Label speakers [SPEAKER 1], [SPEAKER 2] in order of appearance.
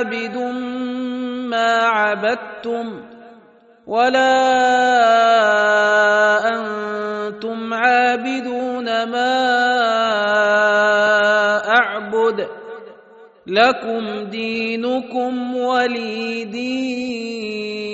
[SPEAKER 1] عابد ما عبدتم ولا أنتم عابدون ما أعبد لكم دينكم ولي دين.